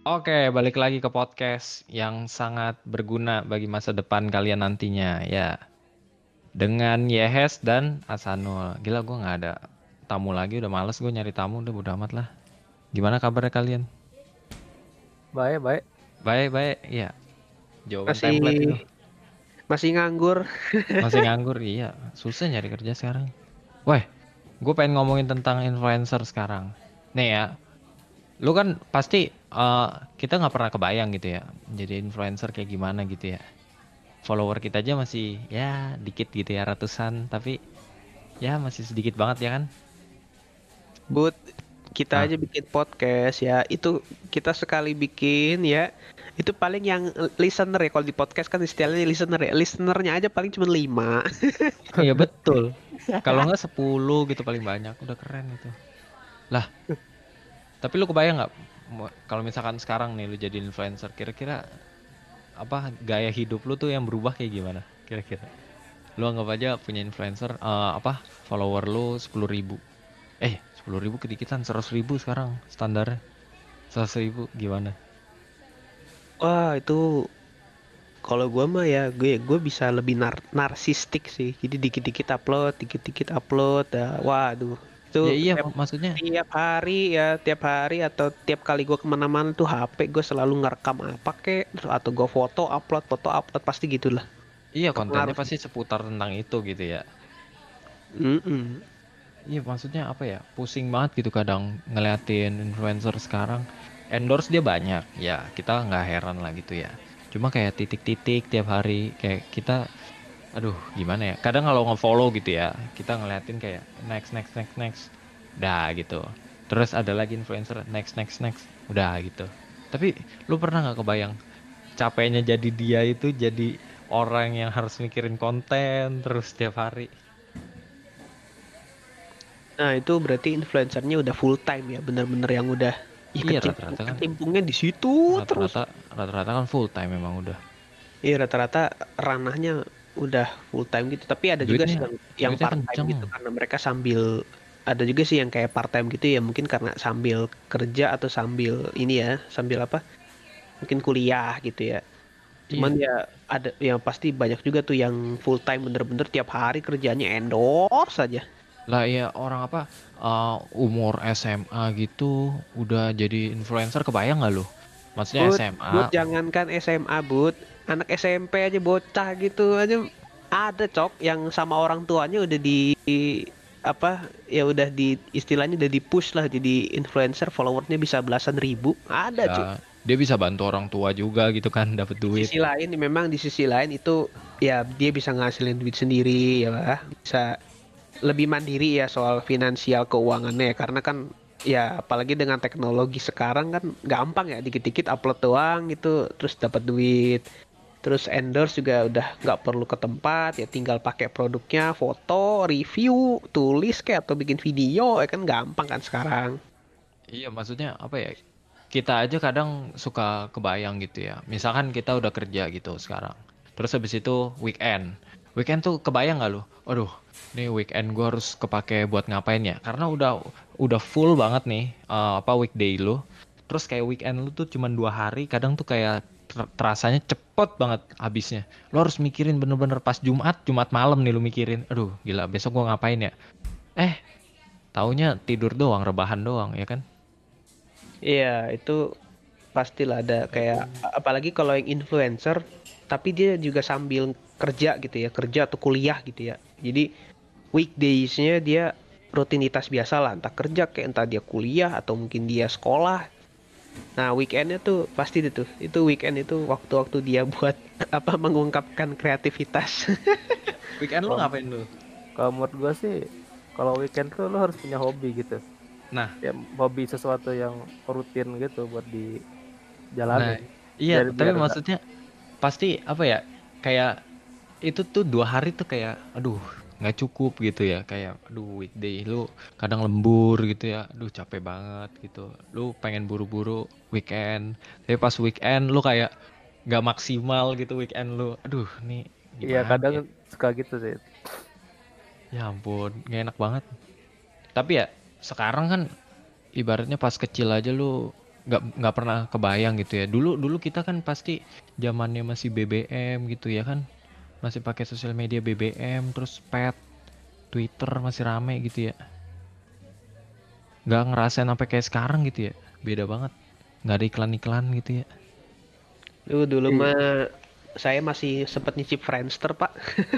Oke, balik lagi ke podcast yang sangat berguna bagi masa depan kalian nantinya ya. Dengan Yehes dan Asanul. Gila gue nggak ada tamu lagi, udah males gue nyari tamu, udah bodo amat lah. Gimana kabarnya kalian? Baik, baik. Baik, baik, iya. Jawaban Masih template itu. masih nganggur. Masih nganggur, iya. Susah nyari kerja sekarang. Weh, gue pengen ngomongin tentang influencer sekarang. Nih ya, lu kan pasti eh, kita nggak pernah kebayang gitu ya, jadi influencer kayak gimana gitu ya. Follower kita aja masih ya dikit gitu ya ratusan, tapi ya masih sedikit banget ya kan? But kita Ah. aja bikin podcast ya. Itu kita sekali bikin ya. Itu paling yang listener ya kalau di podcast kan istilahnya listener ya. Listenernya aja paling cuma 5. Iya betul. Kalau nggak 10 gitu paling banyak, udah keren itu. Lah, tapi lu kebayang nggak kalau misalkan sekarang nih lu jadi influencer, kira-kira apa gaya hidup lu tuh yang berubah kayak gimana? Kira-kira. Lu anggap aja punya influencer eh, apa follower lu 10.000 ribu. Eh, 10.000 ribu kedikitan, 100.000 ribu sekarang standarnya. 100.000 ribu gimana? Wah, itu kalau gua mah ya gue gue bisa lebih nar narsistik sih. Jadi dikit-dikit upload, dikit-dikit upload. Ya, waduh. Itu Ya iya, tiap, maksudnya tiap hari ya, tiap hari atau tiap kali gua ke mana-mana tuh HP gue selalu ngerekam apa kek atau gue foto upload, foto upload pasti gitulah. iya kontennya pasti seputar tentang itu gitu ya. Mm-mm. Iya maksudnya apa ya pusing banget gitu kadang ngeliatin influencer sekarang endorse dia banyak ya kita nggak heran lah gitu ya cuma kayak titik-titik tiap hari kayak kita aduh gimana ya? Kadang kalau nge-follow gitu ya kita ngeliatin kayak next next next next udah gitu. Terus ada lagi influencer next next next udah gitu. Tapi lu pernah nggak kebayang capeknya jadi dia itu jadi orang yang harus mikirin konten terus tiap hari? Nah, itu berarti influencernya udah full time ya, bener-bener yang udah Ih, Iya, rata-rata kan. kecimpungnya di situ terus. rata-rata rata-rata kan full time memang udah. Iya, rata-rata ranahnya udah full time gitu. Tapi ada juga sih yang, yang duitnya part time gitu karena mereka sambil ada juga sih yang kayak part time gitu ya, mungkin karena sambil kerja atau sambil ini ya, sambil apa? Mungkin kuliah gitu ya. Cuman ya ada yang pasti banyak juga tuh yang full time bener-bener tiap hari kerjanya endorse saja. Lah ya orang apa uh, umur SMA gitu udah jadi influencer kebayang nggak lu? Maksudnya Bud, SMA. Bud, jangankan SMA, Bud. Anak SMP aja bocah gitu aja ada cok yang sama orang tuanya udah di apa ya udah di istilahnya udah di push lah jadi influencer followernya bisa belasan ribu ada ya, cuy dia bisa bantu orang tua juga gitu kan dapat di duit. sisi lain memang di sisi lain itu ya dia bisa ngasilin duit sendiri ya lah bisa lebih mandiri ya soal finansial keuangannya ya karena kan ya apalagi dengan teknologi sekarang kan gampang ya dikit-dikit upload doang gitu terus dapat duit terus endorse juga udah nggak perlu ke tempat ya tinggal pakai produknya foto review tulis kayak atau bikin video ya kan gampang kan sekarang Iya maksudnya apa ya? Kita aja kadang suka kebayang gitu ya. Misalkan kita udah kerja gitu sekarang. Terus habis itu weekend. Weekend tuh kebayang nggak lu? Aduh, nih weekend gua harus kepake buat ngapain ya? Karena udah udah full banget nih eh, apa weekday lu. Terus kayak weekend lu tuh cuma dua hari, kadang tuh kayak ter- terasanya cepet banget habisnya. Lu harus mikirin bener-bener pas Jumat, Jumat malam nih lu mikirin. Aduh, gila besok gua ngapain ya? Eh, taunya tidur doang, rebahan doang ya kan? Iya, itu pastilah ada kayak apalagi kalau yang influencer tapi dia juga sambil kerja gitu ya, kerja atau kuliah gitu ya. Jadi weekdays-nya dia rutinitas biasa lah, entah kerja kayak entah dia kuliah atau mungkin dia sekolah. Nah, weekendnya tuh pasti itu. Itu weekend itu waktu-waktu dia buat apa mengungkapkan kreativitas. Weekend lu ngapain lu? Kalau menurut gua sih, kalau weekend tuh lo harus punya hobi gitu. Nah, Ya hobi sesuatu yang rutin gitu buat nah dijalani. iya, Biar- tapi maksudnya pasti apa ya? Kayak itu tuh dua hari tuh kayak, aduh nggak cukup gitu ya. Kayak, aduh weekday lu kadang lembur gitu ya. Aduh capek banget gitu. Lu pengen buru-buru weekend, tapi pas weekend lu kayak nggak maksimal gitu weekend lu. Aduh, nih Iya kadang ya? suka gitu sih. Ya ampun, nggak enak banget. Tapi ya sekarang kan ibaratnya pas kecil aja lu nggak nggak pernah kebayang gitu ya. Dulu dulu kita kan pasti zamannya masih BBM gitu ya kan. Masih pakai sosial media BBM terus pet Twitter masih rame gitu ya. Nggak ngerasain sampai kayak sekarang gitu ya. Beda banget. Nggak ada iklan-iklan gitu ya. Dulu dulu Iya. mah saya masih sempat nyicip Friendster, Pak.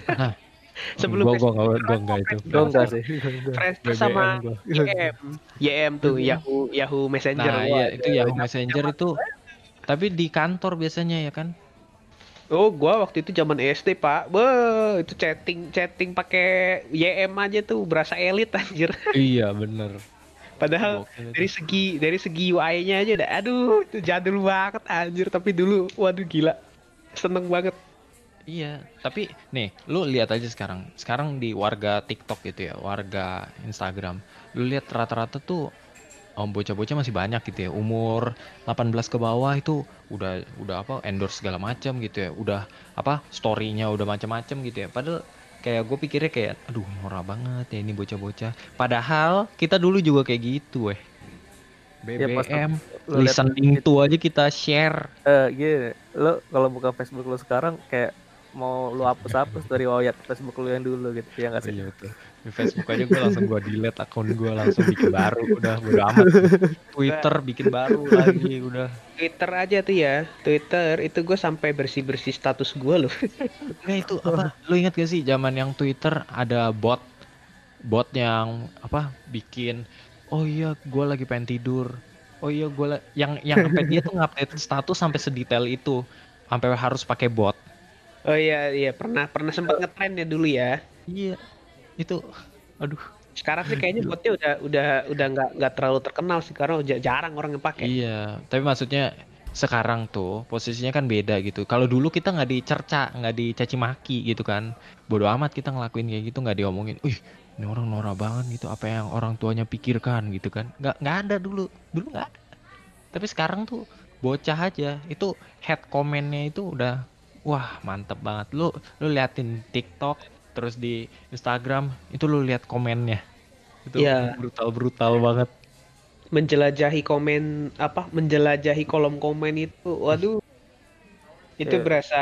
Nah, Sebelum gua, gua, Facebook gua, gua nggak itu. Gue enggak sih. Gua enggak. Friendster sama gua. YM. YM tuh Yahoo Yahoo Messenger. Nah, iya itu Yahoo Messenger itu. Tapi di kantor biasanya ya kan. Oh, gua waktu itu zaman SD, Pak. Be, itu chatting chatting pakai YM aja tuh berasa elit anjir. iya bener. Padahal Gokil itu. dari segi dari segi UI-nya aja udah aduh, itu jadul banget anjir, tapi dulu waduh gila. Seneng banget. Iya, tapi nih, lu lihat aja sekarang. Sekarang di warga TikTok gitu ya, warga Instagram. Lu lihat rata-rata tuh om bocah-bocah masih banyak gitu ya. Umur 18 ke bawah itu udah udah apa endorse segala macam gitu ya. Udah apa story-nya udah macam-macam gitu ya. Padahal kayak gue pikirnya kayak aduh norak banget ya ini bocah-bocah. Padahal kita dulu juga kayak gitu weh. Ya, pas BBM, lihat listening to aja kita share. Eh, gini, lo kalau buka Facebook lo sekarang kayak mau lu hapus-hapus dari wayat Facebook lu yang dulu gitu ya nggak sih? Iya betul. Di Facebook aja gue langsung gue delete akun gue langsung bikin baru udah bodo amat. Twitter bikin baru lagi udah. Twitter aja tuh ya. Twitter itu gue sampai bersih-bersih status gue loh. Enggak itu apa? Lu ingat gak sih zaman yang Twitter ada bot bot yang apa bikin oh iya gue lagi pengen tidur. Oh iya gue yang yang sampai dia tuh ngupdate status sampai sedetail itu sampai harus pakai bot. Oh iya iya pernah pernah sempat ngetren ya dulu ya. Iya. Itu aduh. Sekarang sih kayaknya botnya udah udah udah nggak nggak terlalu terkenal sih karena udah jarang orang yang pakai. Iya, tapi maksudnya sekarang tuh posisinya kan beda gitu. Kalau dulu kita nggak dicerca, nggak dicaci maki gitu kan. Bodoh amat kita ngelakuin kayak gitu nggak diomongin. Wih, ini orang norak banget gitu. Apa yang orang tuanya pikirkan gitu kan? Nggak nggak ada dulu. Dulu nggak ada. Tapi sekarang tuh bocah aja. Itu head komennya itu udah wah mantep banget. Lu lu liatin TikTok terus di Instagram itu lu lihat komennya. Itu Iya. brutal brutal banget. menjelajahi komen apa menjelajahi kolom komen itu waduh itu Iya. berasa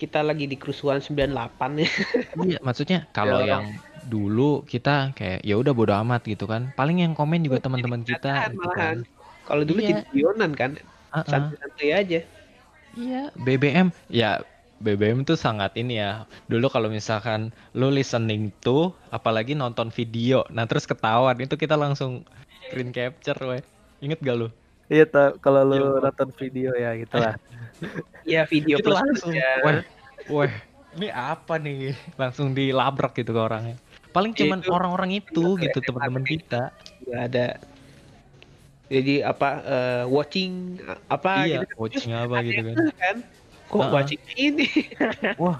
kita lagi di kerusuhan 98 ya Iya, maksudnya kalau Ya, yang dulu kita kayak ya udah bodo amat gitu kan. Paling yang komen juga teman-teman kita gitu kan. kalau dulu Iya. jadi guyonan kan santai-santai aja Iya, BBM ya BBM tuh sangat ini ya. Dulu kalau misalkan lu listening to apalagi nonton video, nah terus ketahuan itu kita langsung screen capture weh. Ingat gak lu? Iya tau kalau lu Iya, nonton video ya gitu lah. ya video itu plus langsung. ya Weh, weh, ini apa nih? Langsung dilabrak gitu ke orangnya. Paling cuman Itu- orang-orang itu itu gitu teman-teman kita. Nggak ada jadi apa eh, watching apa Iya, gitu watching apa gitu kan. kan kok Ah, ah. watching ini Wah,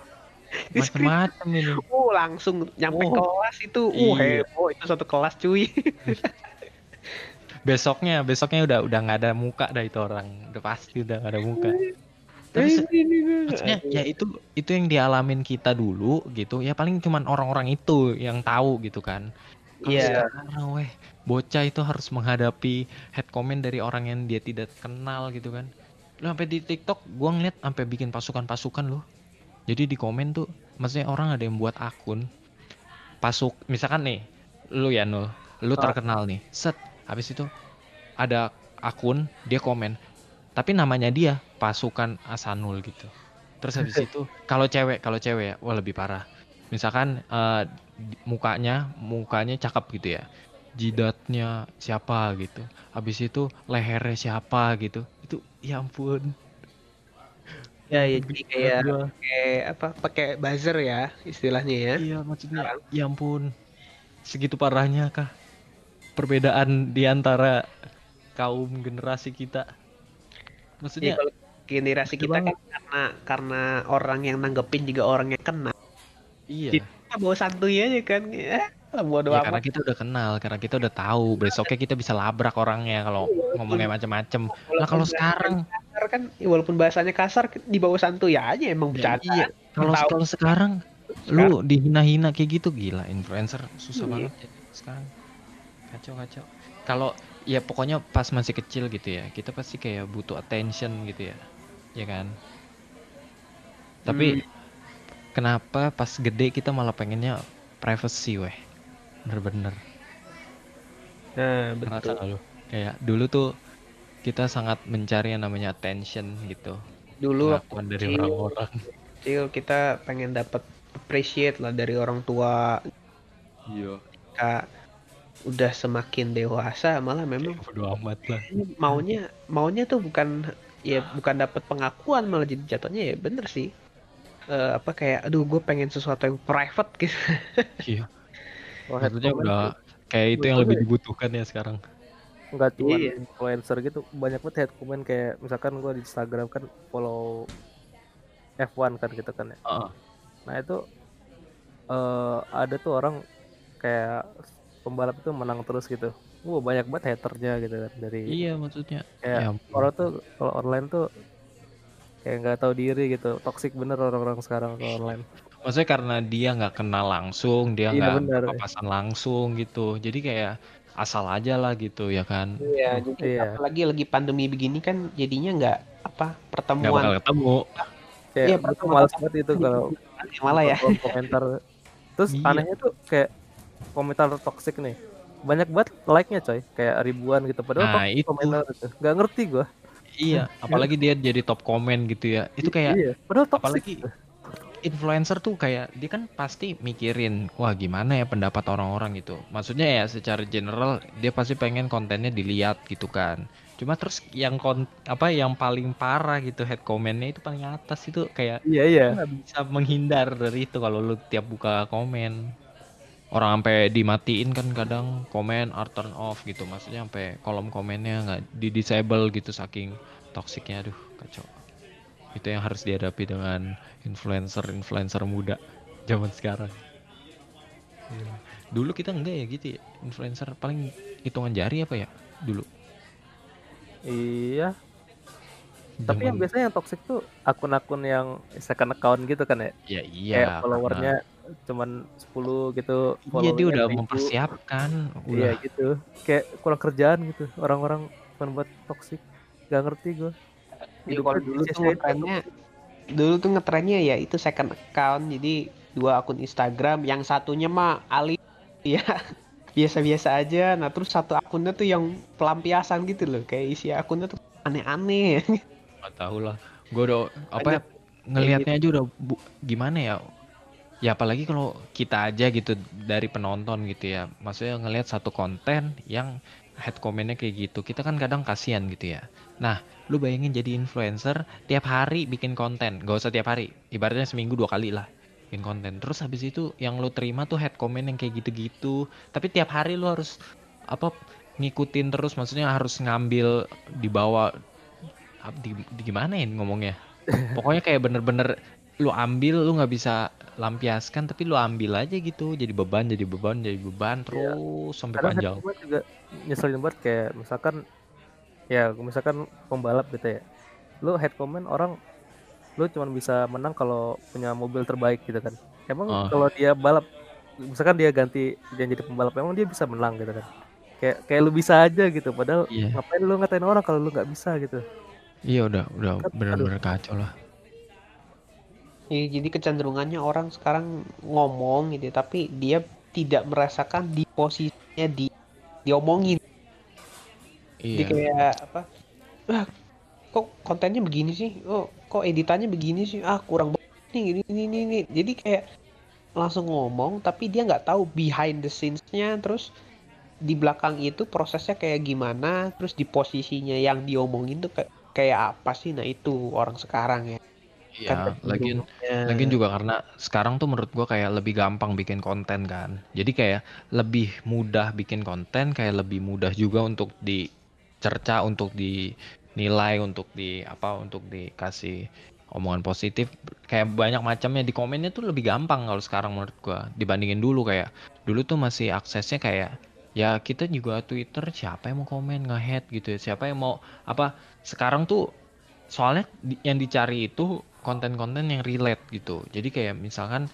macam-macam ini. oh langsung nyampe Oh. kelas itu uh Iya. heboh itu satu kelas cuy besoknya besoknya udah udah nggak ada muka dah itu orang udah pasti udah nggak ada muka tapi se- maksudnya ya itu itu yang dialamin kita dulu gitu ya paling cuman orang-orang itu yang tahu gitu kan Iya. sekarang weh bocah itu harus menghadapi head comment dari orang yang dia tidak kenal gitu kan. Lu sampai di TikTok gua ngeliat sampai bikin pasukan-pasukan loh. Jadi di komen tuh maksudnya orang ada yang buat akun pasuk misalkan nih lu ya nul lu Ah. terkenal nih set habis itu ada akun dia komen tapi namanya dia pasukan Asanul gitu. Terus habis itu kalau cewek kalau cewek ya wah lebih parah. Misalkan eh, di- mukanya mukanya cakep gitu ya jidatnya siapa gitu. Habis itu lehernya siapa gitu. Itu ya ampun. Ya ya jadi kayak pakai apa pakai buzzer ya istilahnya ya. Iya maksudnya ya ampun. Segitu parahnya kah? Perbedaan di antara kaum generasi kita. Ya, maksudnya kalau generasi kita kan karena karena orang yang nanggepin juga orang yang kena. Iya. Kita bawa santuy aja kan ya bodo Ya, karena kita udah kenal, karena kita udah tahu. Besoknya kita bisa labrak orangnya kalau ngomongnya macam-macam. Lah kalau sekarang, kasar kan ya walaupun bahasanya kasar di bawah santuy aja emang Ya, bercanda iya. kalau kalau sekarang lu dihina-hina kayak gitu gila influencer susah Iya. banget ya sekarang. Kacau kacau. Kalau ya pokoknya pas masih kecil gitu ya kita pasti kayak butuh attention gitu ya ya kan tapi Hmm. kenapa pas gede kita malah pengennya privacy weh bener-bener. Nah, Ngerasa betul. lu? kayak dulu tuh kita sangat mencari yang namanya attention gitu. Dulu waktu dari orang-orang. kecil kita pengen dapat appreciate lah dari orang tua. iya. Kita udah semakin dewasa malah memang bodo amat lah. maunya maunya tuh bukan ya bukan dapat pengakuan malah jadi jatuhnya ya bener sih. Eh, apa kayak aduh gue pengen sesuatu yang private gitu. Iya Head maksudnya udah kayak itu yang lebih dibutuhkan ya sekarang. Nggak cuma Iya. influencer gitu banyak banget head comment kayak misalkan gua di Instagram kan follow F1 kan gitu kan ya. Heeh. nah itu eh ada tuh orang kayak pembalap itu menang terus gitu. Wah banyak banget haternya gitu kan dari iya maksudnya. kayak ya orang tuh kalau online tuh kayak nggak tahu diri gitu. Toxic bener orang-orang sekarang kalau online maksudnya karena dia nggak kenal langsung dia Iya, nggak benar. papasan langsung gitu jadi kayak asal aja lah gitu ya kan Iya, jadi Iya. apalagi lagi pandemi begini kan jadinya nggak apa nggak pertemuan bakal ketemu kayak Iya, tuh pertama- males banget itu kalau malah ya. komentar terus Iya. anehnya tuh kayak komentar toxic nih banyak banget like-nya coy kayak ribuan gitu padahal Nah, itu. komentar nggak ngerti gua iya apalagi dia jadi top komen gitu ya itu kayak iya padahal toxic apalagi gitu. Influencer tuh kayak dia kan pasti mikirin wah gimana ya pendapat orang-orang gitu. Maksudnya ya secara general dia pasti pengen kontennya dilihat gitu kan. Cuma terus yang kon apa yang paling parah gitu head commentnya itu paling atas itu kayak iya iya. bisa menghindar dari itu kalau lu tiap buka komen. Orang sampai dimatiin kan kadang komen are turn off gitu. Maksudnya sampai kolom komennya nggak di disable gitu saking toksiknya aduh kacau itu yang harus dihadapi dengan influencer influencer muda zaman sekarang. Gila. dulu kita enggak ya gitu ya influencer paling hitungan jari apa ya dulu? Iya. Tapi yang biasanya yang toxic tuh akun-akun yang second account gitu kan ya? Ya iya kayak karena- followernya cuman 10 gitu iya dia udah 1000. mempersiapkan iya udah. gitu. Kayak kurang kerjaan gitu orang-orang cuma buat toxic. Gak ngerti gue Hidup kalau lu dulu tuh ngetrennya dulu tuh ngetrennya ya itu second account. Jadi dua akun Instagram yang satunya mah alih ya biasa-biasa aja. Nah terus satu akunnya tuh yang pelampiasan gitu loh. Kayak isi akunnya tuh aneh-aneh. Nggak tahu lah. Gue udah apa ya, ngelihatnya aja udah bu- gimana ya? Ya apalagi kalau kita aja gitu dari penonton gitu ya. Maksudnya ngelihat satu konten yang head commentnya kayak gitu kita kan kadang kasihan gitu ya. Nah lu bayangin jadi influencer tiap hari bikin konten. Gak usah tiap hari ibaratnya seminggu dua kali lah bikin konten. Terus habis itu yang lu terima tuh head comment yang kayak gitu-gitu. Tapi tiap hari lu harus apa ngikutin terus. Maksudnya harus ngambil di bawah ap- di, di gimana ya ngomongnya? Pokoknya kayak bener-bener lu ambil lu nggak bisa lampiaskan tapi lu ambil aja gitu. Jadi beban jadi beban jadi beban. Iya. terus sampai kadang head panjang. juga nyeselin banget kayak misalkan ya misalkan pembalap gitu ya. Lu head comment orang lu cuma bisa menang kalau punya mobil terbaik gitu kan. Emang Oh. kalau dia balap misalkan dia ganti dia jadi pembalap emang dia bisa menang gitu kan? Kayak kayak lu bisa aja gitu padahal iya. ngapain lu ngatain orang kalau lu nggak bisa gitu? Iya udah udah Aduh. bener-bener kacau lah. Ya, jadi kecenderungannya orang sekarang ngomong gitu tapi dia tidak merasakan di posisinya di diomongin Jadi iya kayak apa? Ah, kok kontennya begini sih? Oh, kok editannya begini sih? Ah, kurang nih gini ini ini. ini. Jadi kayak langsung ngomong tapi dia nggak tahu behind the scenes-nya terus di belakang itu prosesnya kayak gimana, terus di posisinya yang diomongin tuh kayak kayak apa sih? Nah, itu orang sekarang ya. iya lagian kecenderungannya. Lagian juga karena sekarang tuh menurut gua kayak lebih gampang bikin konten kan. Jadi kayak lebih mudah bikin konten, kayak lebih mudah juga untuk dicerca, untuk dinilai, untuk di apa, untuk dikasih omongan positif. Kayak banyak macamnya di komennya tuh lebih gampang kalau sekarang menurut gua dibandingin dulu kayak dulu tuh masih aksesnya kayak ya kita juga Twitter siapa yang mau komen nge-head gitu ya. Siapa yang mau apa sekarang tuh soalnya yang dicari itu konten-konten yang relate gitu jadi kayak misalkan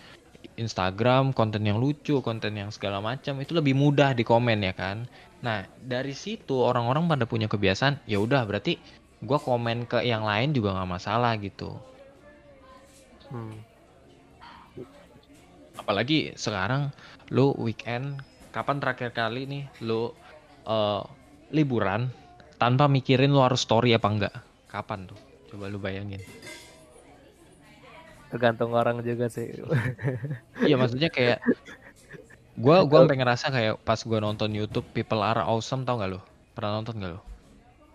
Instagram, konten yang lucu, konten yang segala macam itu lebih mudah di komen ya kan. Nah, dari situ orang-orang pada punya kebiasaan, ya udah berarti gua komen ke yang lain juga nggak masalah gitu. Hmm. Apalagi sekarang lu weekend, kapan terakhir kali nih lu eh, liburan tanpa mikirin lu harus story apa enggak? Kapan tuh? Coba lu bayangin. Tergantung orang juga sih. Iya maksudnya kayak gua gua sampai ngerasa kayak pas gua nonton YouTube People Are Awesome tau gak lo? Pernah nonton gak lo?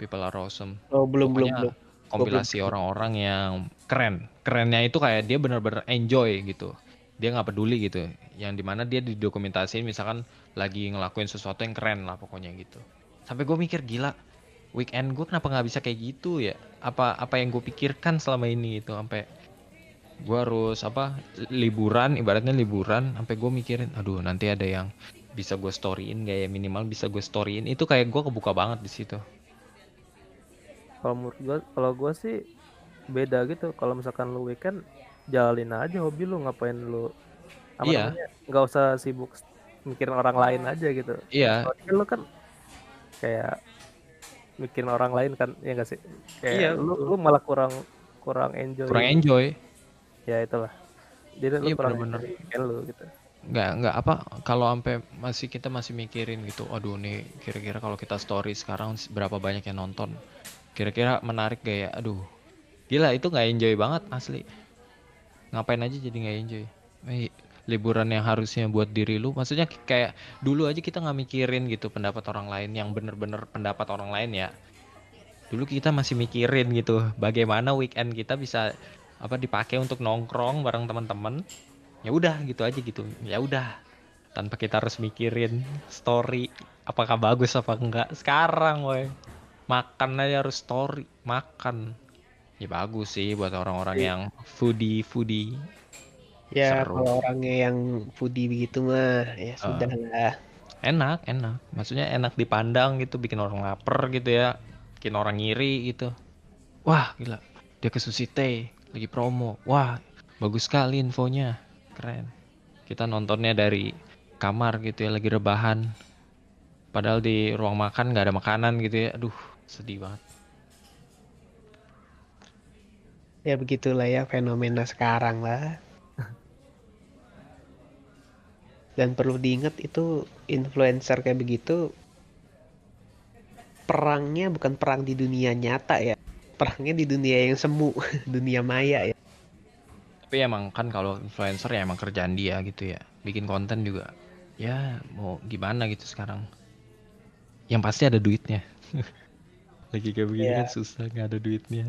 People Are Awesome. Oh belum belum Pokoknya belum. kompilasi orang-orang yang keren. Kerennya itu kayak dia bener-bener enjoy gitu. Dia nggak peduli gitu. Yang di mana dia didokumentasiin misalkan lagi ngelakuin sesuatu yang keren lah pokoknya gitu. Sampai gue mikir gila. Weekend gue kenapa nggak bisa kayak gitu ya? Apa apa yang gue pikirkan selama ini gitu sampai gue harus apa liburan ibaratnya liburan sampai gue mikirin aduh nanti ada yang bisa gue storyin gak ya? Minimal bisa gue storyin. Itu kayak gue kebuka banget di situ. Kalau menurut gua kalau gua sih beda gitu. Kalau misalkan lu weekend jalanin aja hobi lu ngapain lu apa Iya. namanya nggak usah sibuk mikirin orang lain aja gitu. Iya. Kalau lu kan kayak mikirin orang lain kan ya nggak sih? Kayak Iya, lu lu malah kurang kurang enjoy. Kurang enjoy ya itulah. Jadi lu Iya, kurang enjoy weekend lu gitu. Nggak nggak apa kalau sampai masih kita masih mikirin gitu aduh nih kira-kira kalau kita story sekarang berapa banyak yang nonton? Kira-kira menarik gak ya aduh gila itu nggak enjoy banget asli. Ngapain aja jadi nggak enjoy? Eh, liburan yang harusnya buat diri lu. Maksudnya kayak dulu aja kita nggak mikirin gitu pendapat orang lain yang bener-bener pendapat orang lain ya. Dulu kita masih mikirin gitu bagaimana weekend kita bisa apa dipakai untuk nongkrong bareng teman-teman. Ya udah gitu aja gitu. Ya udah tanpa kita harus mikirin story apakah bagus apa enggak. Sekarang woi. Makan aja harus story makan. Ya bagus sih buat orang-orang Iya. yang foodie foodie. Ya Seru. kalau orangnya yang foodie begitu mah ya sudah lah. enak enak. Maksudnya enak dipandang gitu bikin orang lapar gitu ya. Bikin orang ngiri gitu. Wah gila. Dia ke Sushi Tei lagi promo. Wah bagus sekali infonya. Keren. Kita nontonnya dari kamar gitu ya lagi rebahan. Padahal di ruang makan nggak ada makanan gitu ya. Aduh sedih banget. Ya begitulah ya fenomena sekarang lah. Dan perlu diingat itu influencer kayak begitu perangnya bukan perang di dunia nyata ya. Perangnya di dunia yang semu, dunia maya ya. tapi emang kan kalau influencer ya emang kerjaan dia gitu ya bikin konten juga ya mau gimana gitu sekarang yang pasti ada duitnya lagi kayak begini Iya. kan susah nggak ada duitnya